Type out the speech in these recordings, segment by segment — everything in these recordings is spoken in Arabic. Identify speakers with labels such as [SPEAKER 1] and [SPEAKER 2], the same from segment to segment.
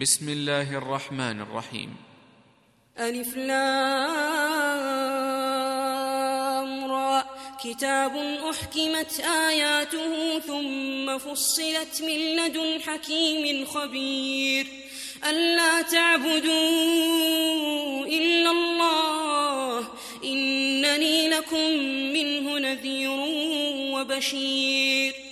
[SPEAKER 1] بسم الله الرحمن الرحيم
[SPEAKER 2] ألف را كتاب أحكمت آياته ثم فصلت من لدن حكيم خبير ألا تعبدوا إلا الله إنني لكم منه نذير وبشير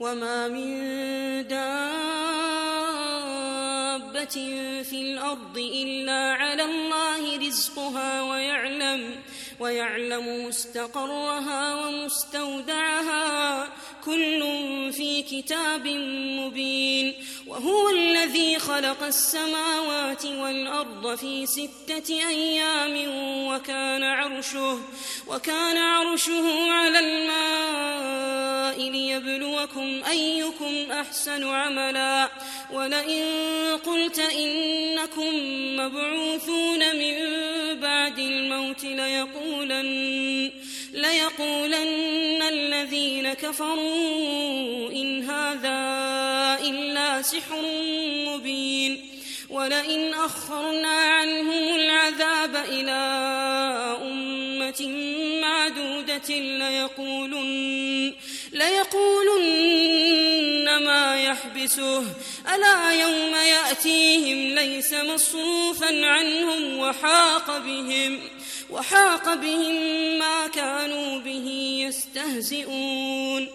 [SPEAKER 2] وما من دابة في الأرض إلا على الله رزقها ويعلم ويعلم مستقرها ومستودعها كل في كتاب مبين وهو الذي خلق السماوات والأرض في ستة أيام وكان عرشه وكان عرشه على الماء ليبلوكم أيكم أحسن عملا ولئن قلت إنكم مبعوثون من بعد الموت ليقولن ليقولن الذين كفروا إن هذا إلا سحر مبين ولئن أخرنا عنهم العذاب إلى أمة معدودة ليقولن ليقولن ما يحبسه ألا يوم يأتيهم ليس مصروفا عنهم وحاق بهم ۖ وحاق بهم ما كانوا به يستهزئون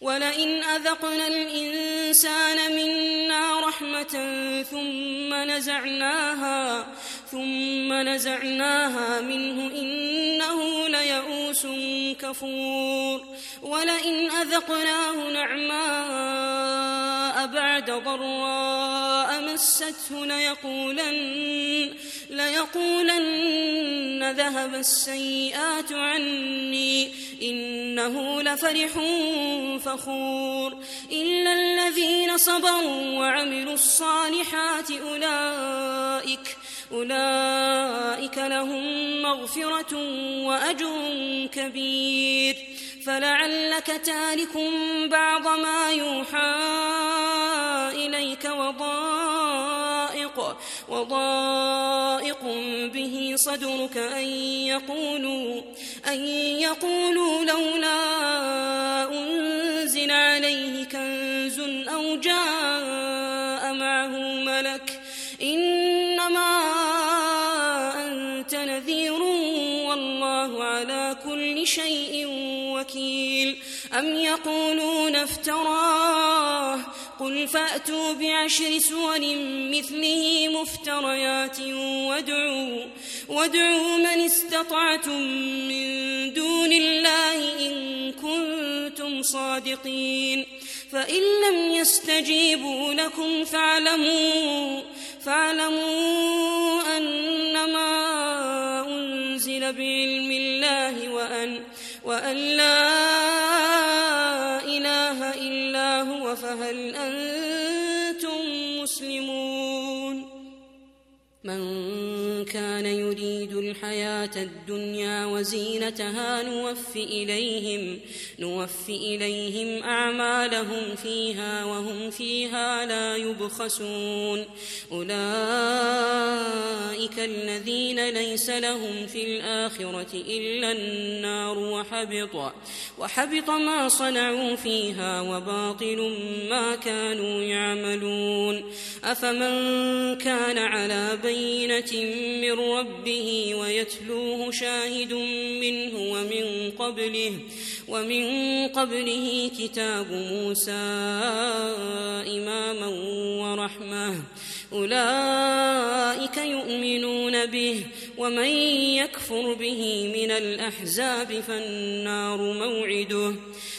[SPEAKER 2] ولئن أذقنا الإنسان منا رحمة ثم نزعناها ثم نزعناها منه إنه ليئوس كفور ولئن أذقناه نعماء بعد ضراء مسته ليقولن ليقولن ذهب السيئات عني إنه لفرح فخور إلا الذين صبروا وعملوا الصالحات أولئك أولئك لهم مغفرة وأجر كبير فلعلك تارك بعض ما يوحى إليك وضائق وضائق به صدرك أن يقولوا أن يقولوا لولا أنزل عليه كنز أو جاء معه ملك وكيل أم يقولون افتراه قل فأتوا بعشر سور مثله مفتريات وادعوا, وادعوا من استطعتم من دون الله إن كنتم صادقين فإن لم يستجيبوا لكم فاعلموا فاعلموا أنما أنزل بعلم الله وأن وأن لا إله إلا هو فهل أنتم مسلمون الحياة الدنيا وزينتها نوف إليهم نوف إليهم أعمالهم فيها وهم فيها لا يبخسون أولئك الذين ليس لهم في الآخرة إلا النار وحبط وحبط ما صنعوا فيها وباطل ما كانوا يعملون أفمن كان على بينة من ربه ويتلوه شاهد منه ومن قبله ومن قبله كتاب موسى إماما ورحمة أولئك يؤمنون به ومن يكفر به من الأحزاب فالنار موعده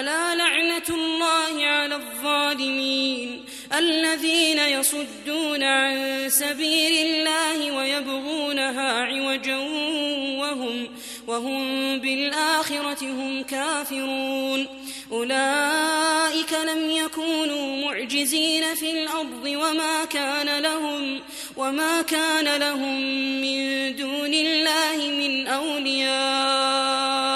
[SPEAKER 2] ألا لعنة الله على الظالمين الذين يصدون عن سبيل الله ويبغونها عوجا وهم وهم بالآخرة هم كافرون أولئك لم يكونوا معجزين في الأرض وما كان لهم وما كان لهم من دون الله من أولياء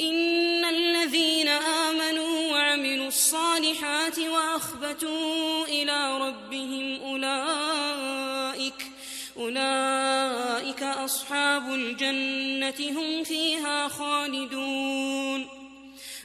[SPEAKER 2] إن الذين آمنوا وعملوا الصالحات وأخبتوا إلى ربهم أولئك أولئك أصحاب الجنة هم فيها خالدون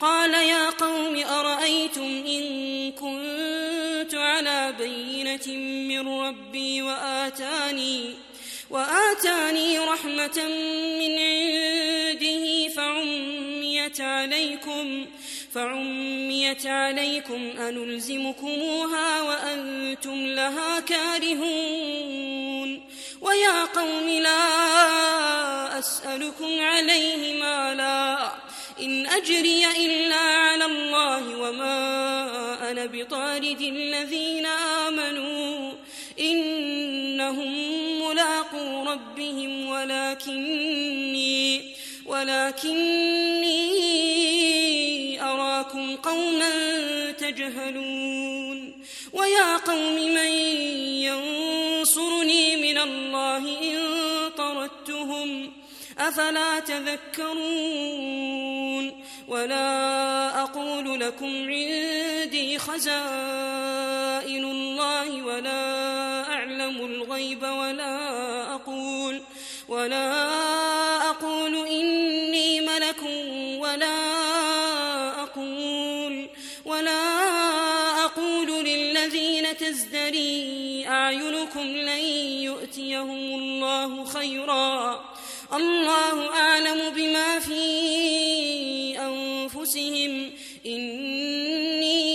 [SPEAKER 2] قال يا قوم أرأيتم إن كنت على بينة من ربي وآتاني وآتاني رحمة من عنده فعميت عليكم فعميت عليكم أنلزمكموها وأنتم لها كارهون ويا قوم لا أسألكم عليه مالا إن أجري إلا على الله وما أنا بطارد الذين آمنوا إنهم ملاقو ربهم ولكني ولكني أراكم قوما تجهلون ويا قوم من ينصرني من الله إن طردتهم ۖ أفلا تذكرون ولا أقول لكم عندي خزائن الله ولا أعلم الغيب ولا أقول ولا أقول إني ملك ولا أقول ولا أقول للذين تزدري أعينكم لن يؤتيهم الله خيرًا الله أعلم بما في أنفسهم إني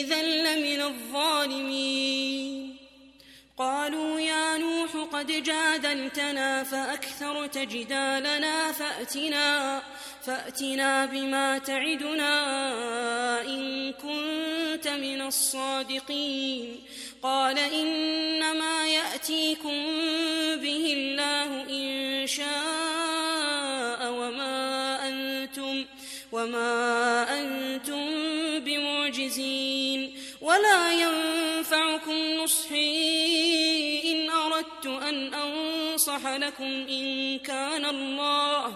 [SPEAKER 2] إذا لمن الظالمين قالوا يا نوح قد جادلتنا فأكثرت جدالنا فأتنا فأتنا بما تعدنا إن كنت من الصادقين قال إنما يأتيكم به الله يشاء وما أنتم وما أنتم بمعجزين ولا ينفعكم نصحي إن أردت أن أنصح لكم إن كان الله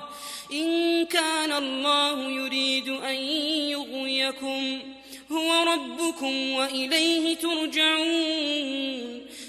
[SPEAKER 2] إن كان الله يريد أن يغويكم هو ربكم وإليه ترجعون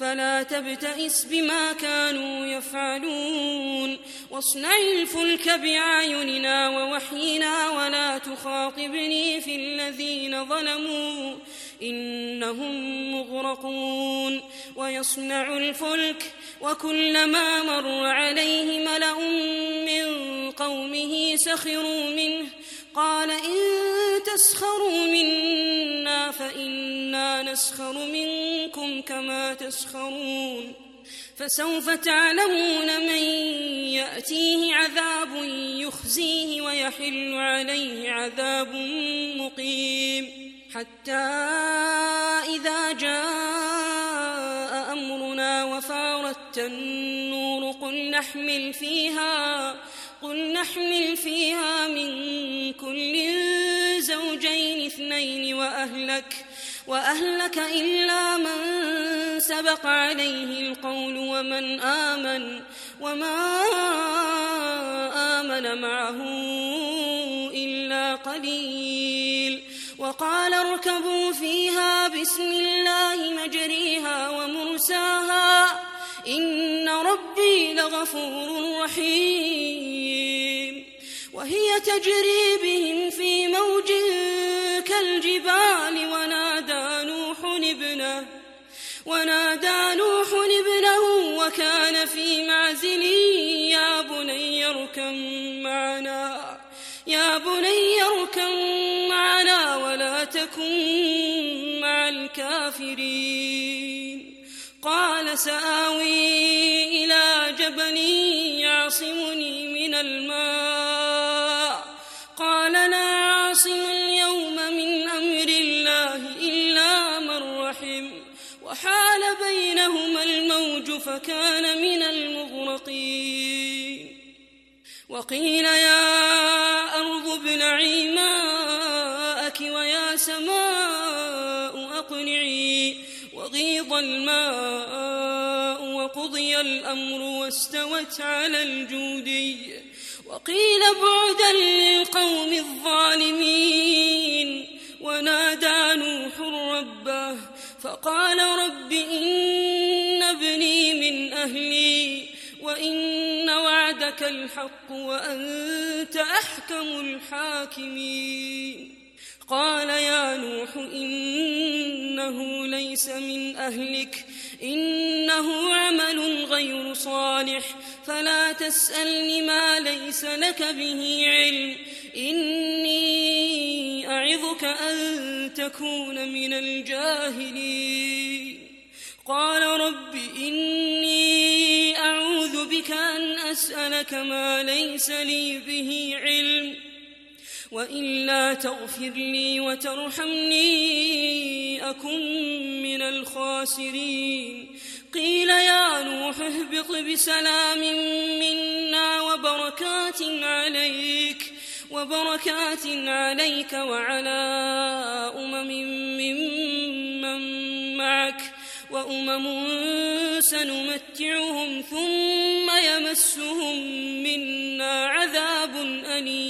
[SPEAKER 2] فلا تبتئس بما كانوا يفعلون واصنع الفلك بأعيننا ووحينا ولا تخاطبني في الذين ظلموا إنهم مغرقون ويصنع الفلك وكلما مر عليه ملأ من قومه سخروا منه قال إن تسخروا منا فإنا نسخر منكم كما تسخرون فسوف تعلمون من يأتيه عذاب يخزيه ويحل عليه عذاب مقيم حتى إذا جاء أمرنا وفارت النور قل نحمل فيها قل نحمل فيها من كل زوجين اثنين وأهلك وأهلك إلا من سبق عليه القول ومن آمن وما آمن معه إلا قليل وقال اركبوا فيها بسم الله مجريها ومرساها إن ربي لغفور رحيم وهي تجري بهم في موج كالجبال ونادى نوح ابنه ونادى نوح ابنه وكان في معزل يا بني اركم معنا يا بني اركم معنا ولا تكن مع الكافرين قال سآوي إلى جبل يعصمني من الماء قال لا عاصم اليوم من أمر الله إلا من رحم وحال بينهما الموج فكان من المغرقين وقيل يا أرض ابلعي ماءك ويا سماء أقنعي وغيض الماء وقضي الأمر واستوت على الجودي وقيل بعدا للقوم الظالمين ونادى نوح ربه فقال رب إن ابني من أهلي وإن وعدك الحق وأنت أحكم الحاكمين قال يا نوح إنه ليس من أهلك إنه عمل غير صالح فلا تسألني ما ليس لك به علم إني أعظك أن تكون من الجاهلين قال رب إني أعوذ بك أن أسألك ما ليس لي به علم وإلا تغفر لي وترحمني أكن من الخاسرين قيل يا نوح اهبط بسلام منا وبركات عليك وبركات عليك وعلى أمم ممن من معك وأمم سنمتعهم ثم يمسهم منا عذاب أليم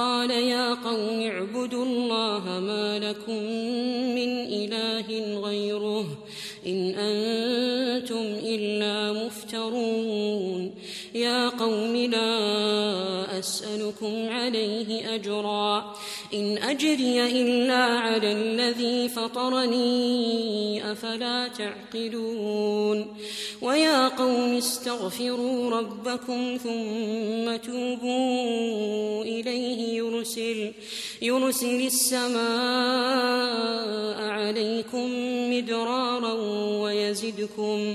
[SPEAKER 2] قال يا قوم اعبدوا الله ما لكم من إله غيره إن أنتم إلا مفترون يا قوم لا أسألكم عليه أجرا إن أجري إلا على الذي فطرني أفلا تعقلون ويا قوم استغفروا ربكم ثم توبوا إليه يرسل يرسل السماء عليكم مدرارا ويزدكم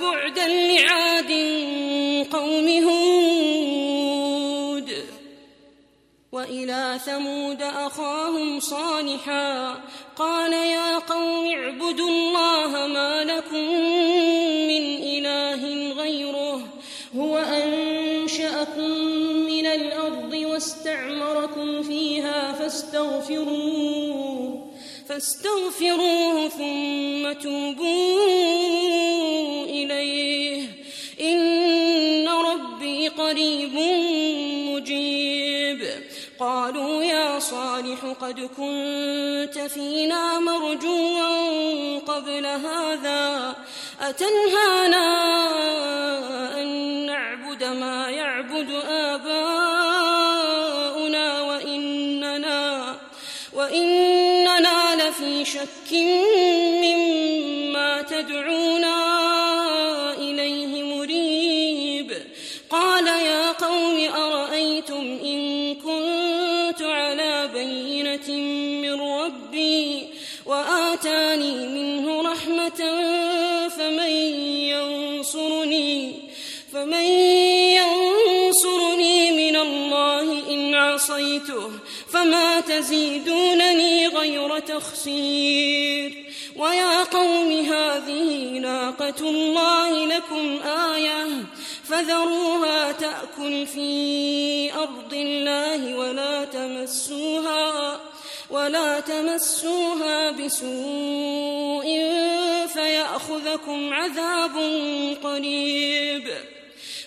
[SPEAKER 2] وبعدا لعاد قوم هود وإلى ثمود أخاهم صالحا قال يا قوم اعبدوا الله ما لكم من إله غيره هو أنشأكم من الأرض واستعمركم فيها فاستغفروه فاستغفروه ثم توبوا إليه إن ربي قريب مجيب قالوا يا صالح قد كنت فينا مرجوا قبل هذا أتنهانا أن نعبد ما يعبد آباؤنا وإننا وإن في شك مما تدعونا إليه مريب قال يا قوم أرأيتم إن كنت على بينة من ربي وآتاني منه رحمة فمن ينصرني فمن ينصرني من الله إن عصيته فما تزيدونني غير تخسير ويا قوم هذه ناقة الله لكم آية فذروها تأكل في أرض الله ولا تمسوها ولا تمسوها بسوء فيأخذكم عذاب قريب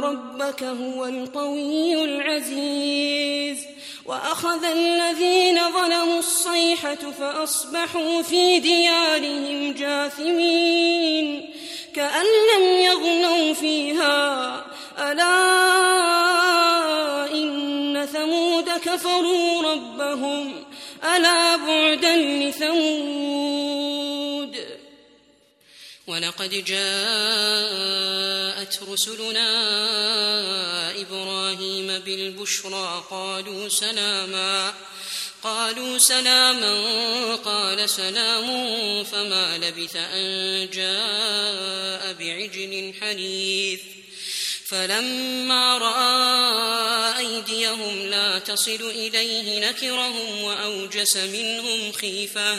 [SPEAKER 2] ربك هو القوي العزيز وأخذ الذين ظلموا الصيحة فأصبحوا في ديارهم جاثمين كأن لم يغنوا فيها ألا إن ثمود كفروا ربهم ألا بعدا لثمود ولقد جاءت رسلنا إبراهيم بالبشرى قالوا سلاما قالوا سلاما قال سلام فما لبث أن جاء بعجل حنيث فلما رأى أيديهم لا تصل إليه نكرهم وأوجس منهم خيفة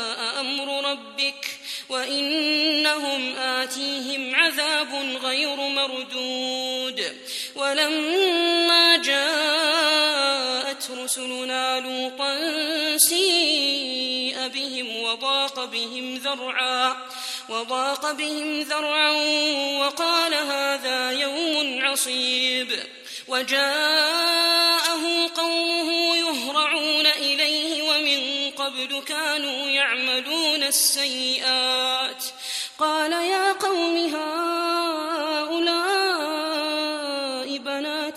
[SPEAKER 2] أنهم آتيهم عذاب غير مردود ولما جاءت رسلنا لوطا سيء بهم وضاق بهم ذرعا وضاق بهم ذرعا وقال هذا يوم عصيب وجاءه قومه يهرعون إليه ومن قبل كانوا يعملون السيئات قال يا قوم هؤلاء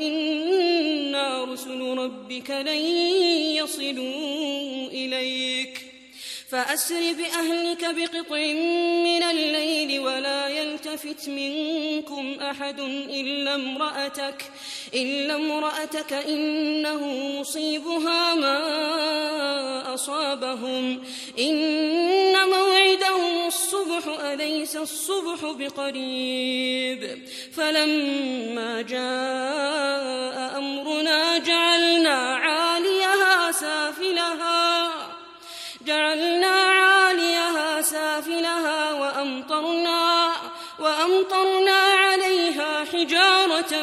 [SPEAKER 2] إنا رسل ربك لن يصلوا إليك فأسر بأهلك بقطع من الليل ولا يلتفت منكم أحد إلا امرأتك إلا امرأتك إنه مصيبها ما أصابهم إن موعدهم الصبح أليس الصبح بقريب فلما جاء أمرنا جعلنا عاليها سافلها جعلنا عاليها سافلها وأمطرنا وأمطرنا عليها حجارة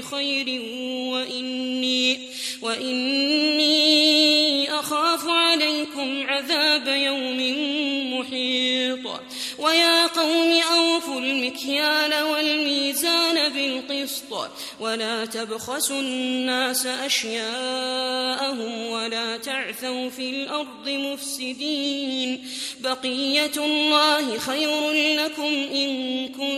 [SPEAKER 2] بخير وإني وإني أخاف عليكم عذاب يوم محيط ويا قوم أوفوا المكيال والميزان بالقسط ولا تبخسوا الناس أشياءهم ولا تعثوا في الأرض مفسدين بقية الله خير لكم إن كنتم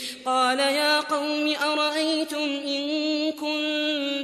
[SPEAKER 2] قال يا قوم أرأيتم إن كنت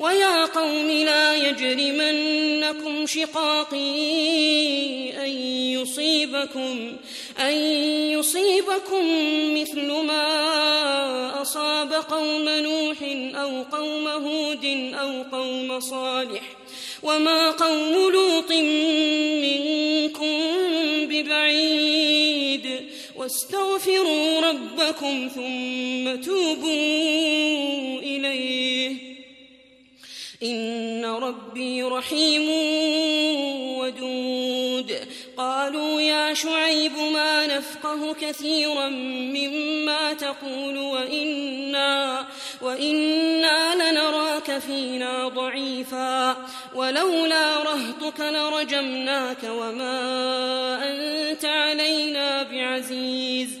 [SPEAKER 2] ويا قوم لا يجرمنكم شقاقي أن يصيبكم أن يصيبكم مثل ما أصاب قوم نوح أو قوم هود أو قوم صالح وما قوم لوط منكم ببعيد واستغفروا ربكم ثم توبوا إليه إن ربي رحيم ودود قالوا يا شعيب ما نفقه كثيرا مما تقول وإنا, وإنا لنراك فينا ضعيفا ولولا رهطك لرجمناك وما أنت علينا بعزيز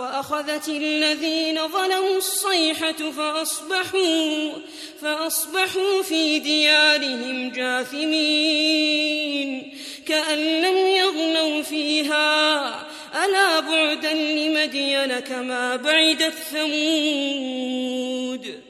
[SPEAKER 2] وأخذت الذين ظلموا الصيحة فأصبحوا فأصبحوا في ديارهم جاثمين كأن لم يغنوا فيها ألا بعدا لمدين كما بعدت ثمود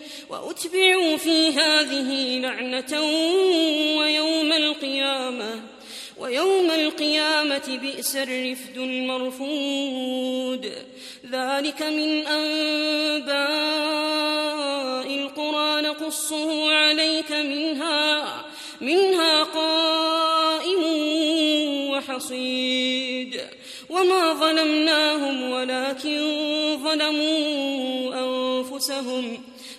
[SPEAKER 2] وأتبعوا في هذه لعنة ويوم القيامة ويوم القيامة بئس الرفد المرفود ذلك من أنباء القرى نقصه عليك منها منها قائم وحصيد وما ظلمناهم ولكن ظلموا أنفسهم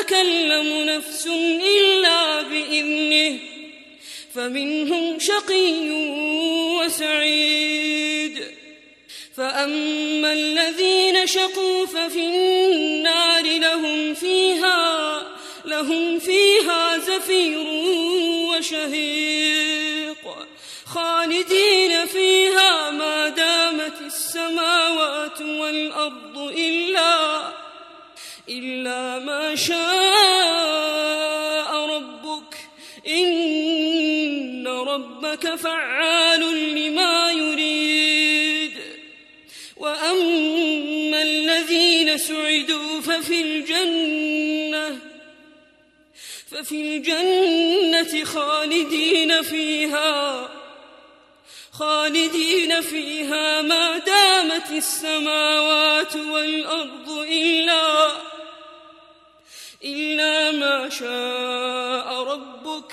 [SPEAKER 2] تتكلم نفس إلا بإذنه فمنهم شقي وسعيد فأما الذين شقوا ففي النار لهم فيها لهم فيها زفير وشهيق خالدين فيها ما دامت السماوات والأرض إلا إلا ما شاء ربك إن ربك فعال لما يريد وأما الذين سعدوا ففي الجنة ففي الجنة خالدين فيها خالدين فيها ما دامت السماوات والأرض إلا إلا ما شاء ربك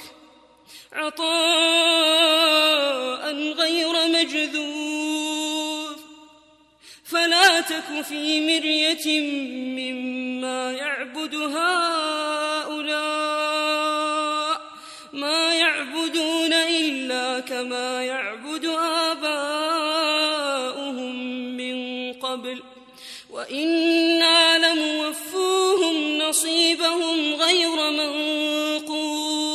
[SPEAKER 2] عطاء غير مجذوذ فلا تك في مرية مما يعبد هؤلاء ما يعبدون إلا كما يعبد آباؤهم من قبل ۖ وإنا لموفوهم نصيبهم غير منقوص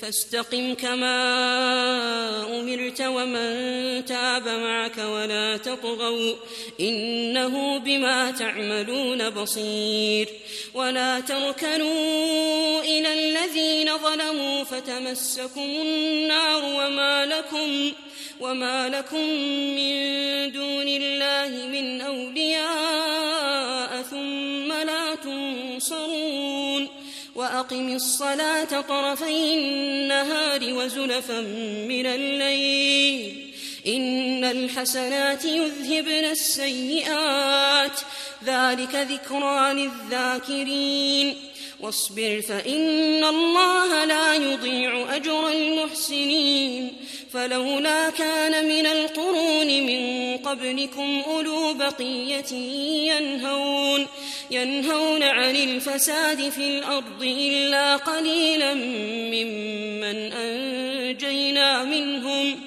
[SPEAKER 2] فاستقم كما أمرت ومن تاب معك ولا تطغوا إنه بما تعملون بصير ولا تركنوا إلى الذين ظلموا فتمسكم النار وما لكم وما لكم من دون الله من أولياء ثم لا تنصرون وأقم الصلاة طرفي النهار وزلفا من الليل إن الحسنات يذهبن السيئات ذلك ذكرى للذاكرين واصبر فإن الله لا يضيع أجر المحسنين فلولا كان من القرون من قبلكم أولو بقية ينهون ينهون عن الفساد في الأرض إلا قليلا ممن أنجينا منهم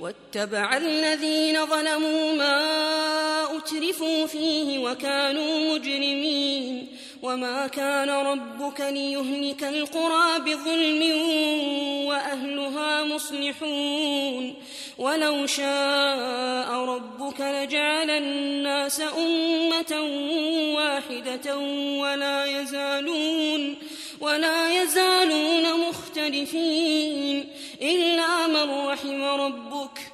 [SPEAKER 2] واتبع الذين ظلموا ما أترفوا فيه وكانوا مجرمين وما كان ربك ليهلك القرى بظلم وأهلها مصلحون ولو شاء ربك لجعل الناس أمة واحدة ولا يزالون ولا يزالون مختلفين إلا من رحم ربك ۖ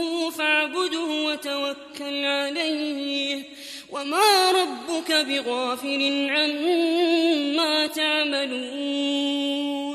[SPEAKER 2] وتوكل عليه وما ربك بغافل عما تعملون